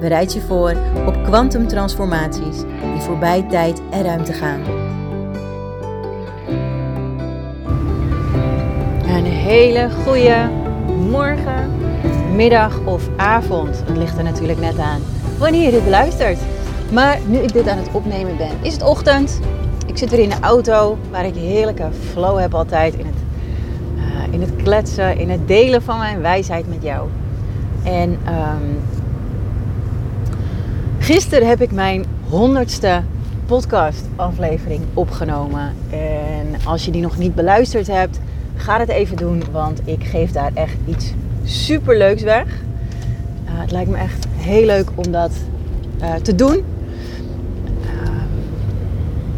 Bereid je voor op kwantumtransformaties die voorbij tijd en ruimte gaan. Een hele goede morgen, middag of avond. Het ligt er natuurlijk net aan wanneer je dit beluistert. Maar nu ik dit aan het opnemen ben, is het ochtend. Ik zit weer in de auto waar ik heerlijke flow heb altijd in het, uh, in het kletsen, in het delen van mijn wijsheid met jou. En um, gisteren heb ik mijn honderdste podcast aflevering opgenomen. En als je die nog niet beluisterd hebt, ga het even doen, want ik geef daar echt iets super leuks weg. Uh, het lijkt me echt heel leuk om dat uh, te doen.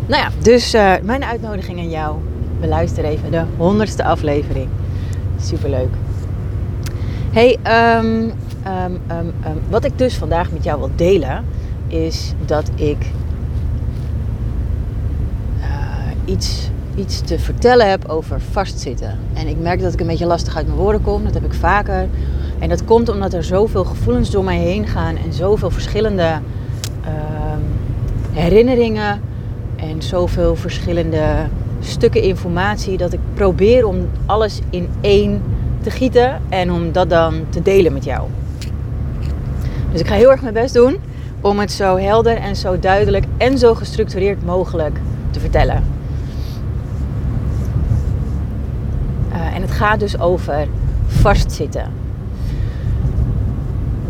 Nou ja, dus mijn uitnodiging aan jou. Beluister even de honderdste aflevering. Superleuk. Hey, um, um, um, wat ik dus vandaag met jou wil delen... is dat ik uh, iets, iets te vertellen heb over vastzitten. En ik merk dat ik een beetje lastig uit mijn woorden kom. Dat heb ik vaker. En dat komt omdat er zoveel gevoelens door mij heen gaan... en zoveel verschillende herinneringen en zoveel verschillende stukken informatie dat ik probeer om alles in één te gieten en om dat dan te delen met jou. Dus ik ga heel erg mijn best doen om het zo helder en zo duidelijk en zo gestructureerd mogelijk te vertellen. Uh, en het gaat dus over vastzitten.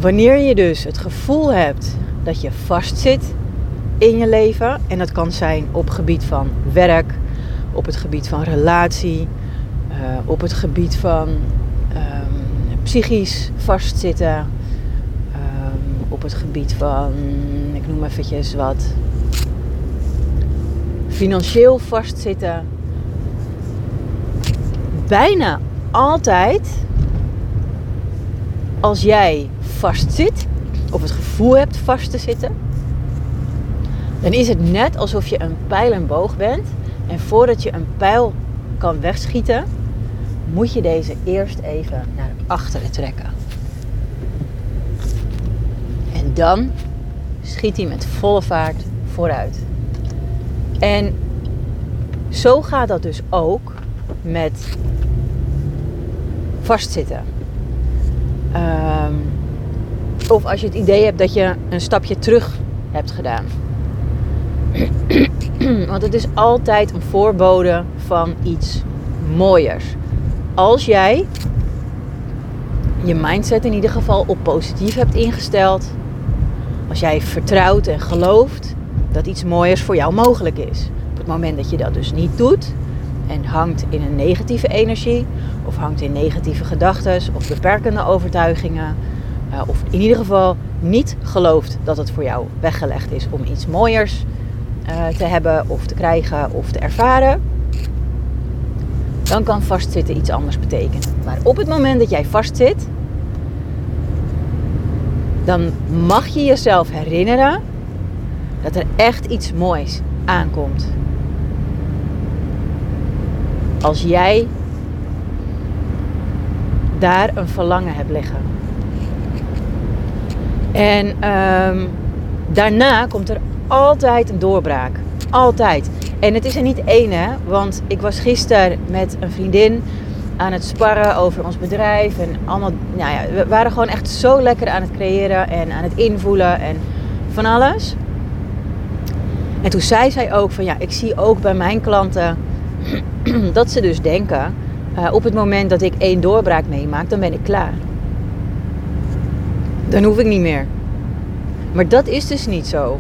Wanneer je dus het gevoel hebt dat je vastzit in je leven. En dat kan zijn op gebied van werk, op het gebied van relatie, uh, op het gebied van um, psychisch vastzitten, op het gebied van, ik noem eventjes wat, financieel vastzitten. Bijna altijd als jij vastzit, of het gevoel hebt vast te zitten, dan is het net alsof je een pijl en boog bent. En voordat je een pijl kan wegschieten, moet je deze eerst even naar achteren trekken. En dan schiet hij met volle vaart vooruit. En zo gaat dat dus ook met vastzitten. Um, of als je het idee hebt dat je een stapje terug hebt gedaan. Want het is altijd een voorbode van iets mooiers. Als jij je mindset in ieder geval op positief hebt ingesteld. Als jij vertrouwt en gelooft dat iets mooiers voor jou mogelijk is. Op het moment dat je dat dus niet doet en hangt in een negatieve energie of hangt in negatieve gedachten of beperkende overtuigingen. Uh, of in ieder geval niet gelooft dat het voor jou weggelegd is om iets mooiers uh, te hebben of te krijgen of te ervaren, dan kan vastzitten iets anders betekenen. Maar op het moment dat jij vastzit, dan mag je jezelf herinneren dat er echt iets moois aankomt. Als jij daar een verlangen hebt liggen. En um, daarna komt er altijd een doorbraak. Altijd. En het is er niet één, hè? Want ik was gisteren met een vriendin aan het sparren over ons bedrijf. En allemaal, nou ja, we waren gewoon echt zo lekker aan het creëren en aan het invoelen en van alles. En toen zei zij ook van ja, ik zie ook bij mijn klanten dat ze dus denken, uh, op het moment dat ik één doorbraak meemaak, dan ben ik klaar. Dan hoef ik niet meer. Maar dat is dus niet zo.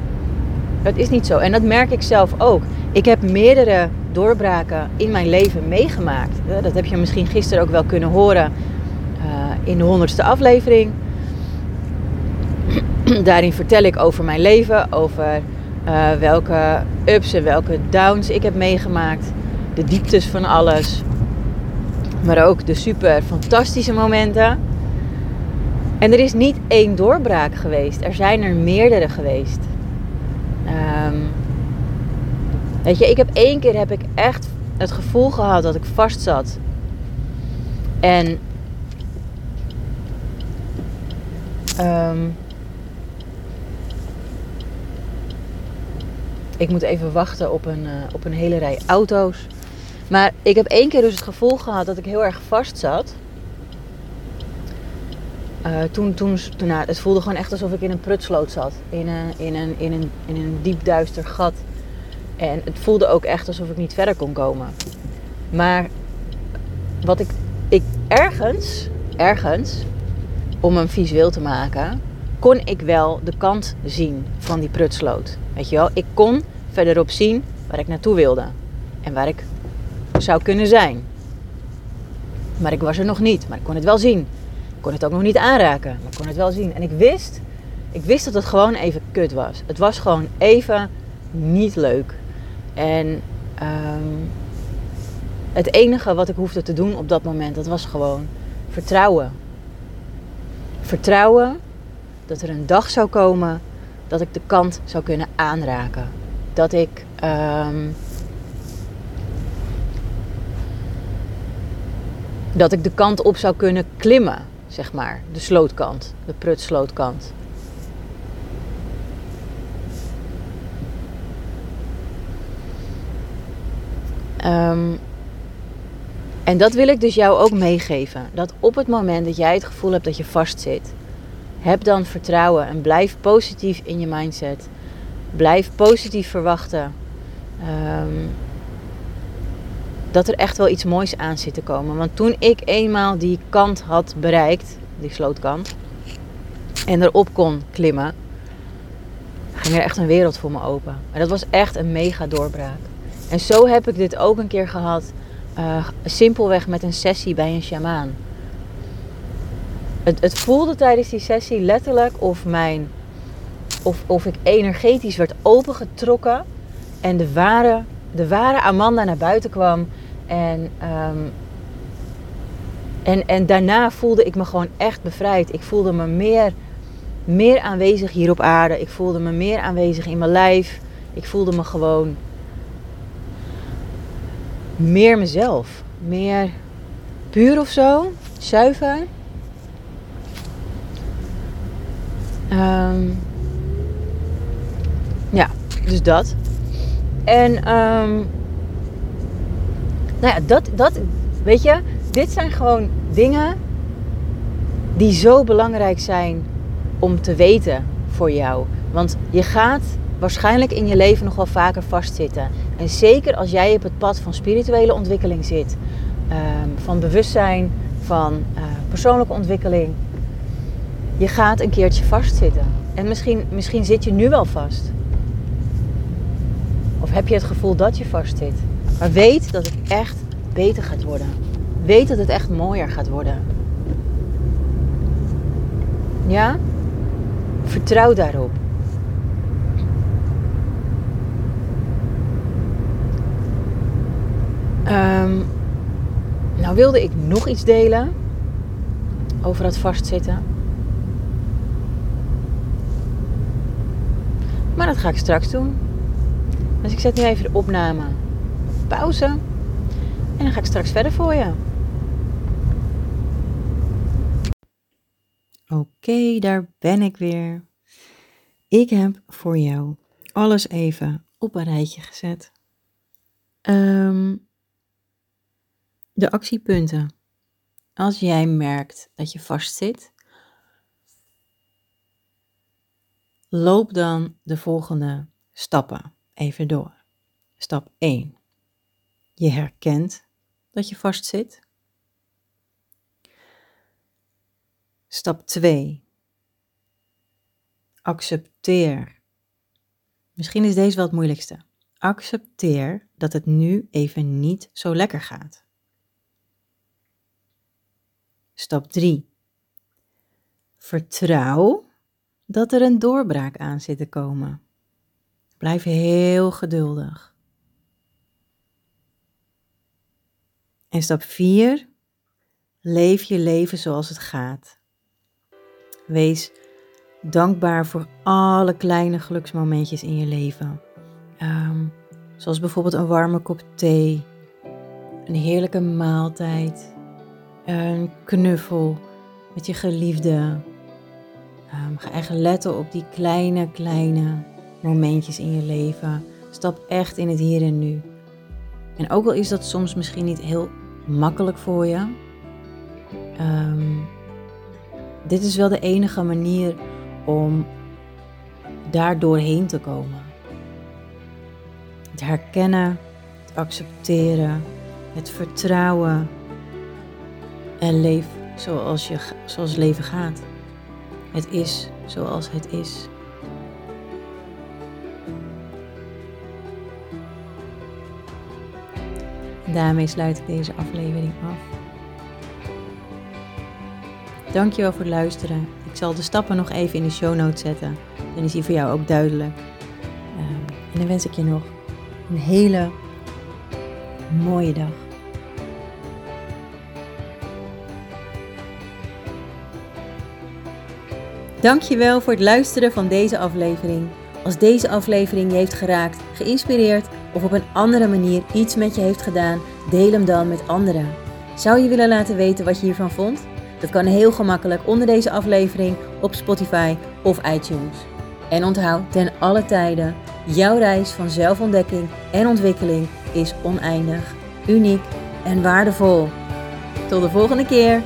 Dat is niet zo. En dat merk ik zelf ook. Ik heb meerdere doorbraken in mijn leven meegemaakt. Dat heb je misschien gisteren ook wel kunnen horen uh, in de honderdste aflevering. Daarin vertel ik over mijn leven, over uh, welke ups en welke downs ik heb meegemaakt, de dieptes van alles, maar ook de super fantastische momenten. En er is niet één doorbraak geweest, er zijn er meerdere geweest. Um, weet je, ik heb één keer heb ik echt het gevoel gehad dat ik vast zat. En um, ik moet even wachten op een, uh, op een hele rij auto's. Maar ik heb één keer dus het gevoel gehad dat ik heel erg vast zat. Uh, toen, toen, toen nou, het voelde gewoon echt alsof ik in een prutsloot zat. In een, in, een, in, een, in een diep duister gat. En het voelde ook echt alsof ik niet verder kon komen. Maar wat ik, ik ergens, ergens, om hem visueel te maken, kon ik wel de kant zien van die prutsloot. Weet je wel, ik kon verderop zien waar ik naartoe wilde. En waar ik zou kunnen zijn. Maar ik was er nog niet, maar ik kon het wel zien. Ik kon het ook nog niet aanraken, maar ik kon het wel zien. En ik wist, ik wist dat het gewoon even kut was. Het was gewoon even niet leuk. En um, het enige wat ik hoefde te doen op dat moment, dat was gewoon vertrouwen. Vertrouwen dat er een dag zou komen dat ik de kant zou kunnen aanraken. Dat ik um, dat ik de kant op zou kunnen klimmen, zeg maar. De slootkant, de prutslootkant. Um, en dat wil ik dus jou ook meegeven. Dat op het moment dat jij het gevoel hebt dat je vastzit, heb dan vertrouwen en blijf positief in je mindset. Blijf positief verwachten. Um, dat er echt wel iets moois aan zit te komen. Want toen ik eenmaal die kant had bereikt, die slootkant, en erop kon klimmen, ging er echt een wereld voor me open. En dat was echt een mega doorbraak. En zo heb ik dit ook een keer gehad, uh, simpelweg met een sessie bij een shamaan. Het, het voelde tijdens die sessie letterlijk of mijn of, of ik energetisch werd opengetrokken en de ware, de ware Amanda naar buiten kwam. En, um, en, en daarna voelde ik me gewoon echt bevrijd. Ik voelde me meer, meer aanwezig hier op aarde. Ik voelde me meer aanwezig in mijn lijf. Ik voelde me gewoon meer mezelf. Meer puur of zo. Zuiver. Um, ja, dus dat. En um, nou ja, dat, dat, weet je, dit zijn gewoon dingen die zo belangrijk zijn om te weten voor jou. Want je gaat waarschijnlijk in je leven nog wel vaker vastzitten. En zeker als jij op het pad van spirituele ontwikkeling zit, um, van bewustzijn, van uh, persoonlijke ontwikkeling. Je gaat een keertje vastzitten. En misschien, misschien zit je nu wel vast. Of heb je het gevoel dat je vastzit. Maar weet dat het echt beter gaat worden. Weet dat het echt mooier gaat worden. Ja? Vertrouw daarop. Um, nou wilde ik nog iets delen over het vastzitten. Maar dat ga ik straks doen. Dus ik zet nu even de opname op pauze. En dan ga ik straks verder voor je. Oké, daar ben ik weer. Ik heb voor jou alles even op een rijtje gezet. Um, de actiepunten. Als jij merkt dat je vastzit, loop dan de volgende stappen even door. Stap 1. Je herkent dat je vastzit. Stap 2. Accepteer. Misschien is deze wel het moeilijkste. Accepteer dat het nu even niet zo lekker gaat. Stap 3. Vertrouw dat er een doorbraak aan zit te komen. Blijf heel geduldig. En stap 4. Leef je leven zoals het gaat. Wees dankbaar voor alle kleine geluksmomentjes in je leven. Ehm, zoals bijvoorbeeld een warme kop thee, een heerlijke maaltijd, een knuffel met je geliefde. Um, ga echt letten op die kleine, kleine momentjes in je leven. Stap echt in het hier en nu. En ook al is dat soms misschien niet heel makkelijk voor je, um, dit is wel de enige manier om daar doorheen te komen. Het herkennen, het accepteren, het vertrouwen en leef zoals, je, zoals leven gaat. Het is zoals het is. daarmee sluit ik deze aflevering af. Dankjewel voor het luisteren. Ik zal de stappen nog even in de show notes zetten. Dan is die voor jou ook duidelijk. Ehm, en dan wens ik je nog een hele mooie dag. Dankjewel voor het luisteren van deze aflevering. Als deze aflevering je heeft geraakt, geïnspireerd of op een andere manier iets met je heeft gedaan, deel hem dan met anderen. Zou je willen laten weten wat je hiervan vond? Dat kan heel gemakkelijk onder deze aflevering op Spotify of iTunes. En onthoud ten alle tijden, jouw reis van zelfontdekking en ontwikkeling is oneindig, uniek en waardevol. Tot de volgende keer!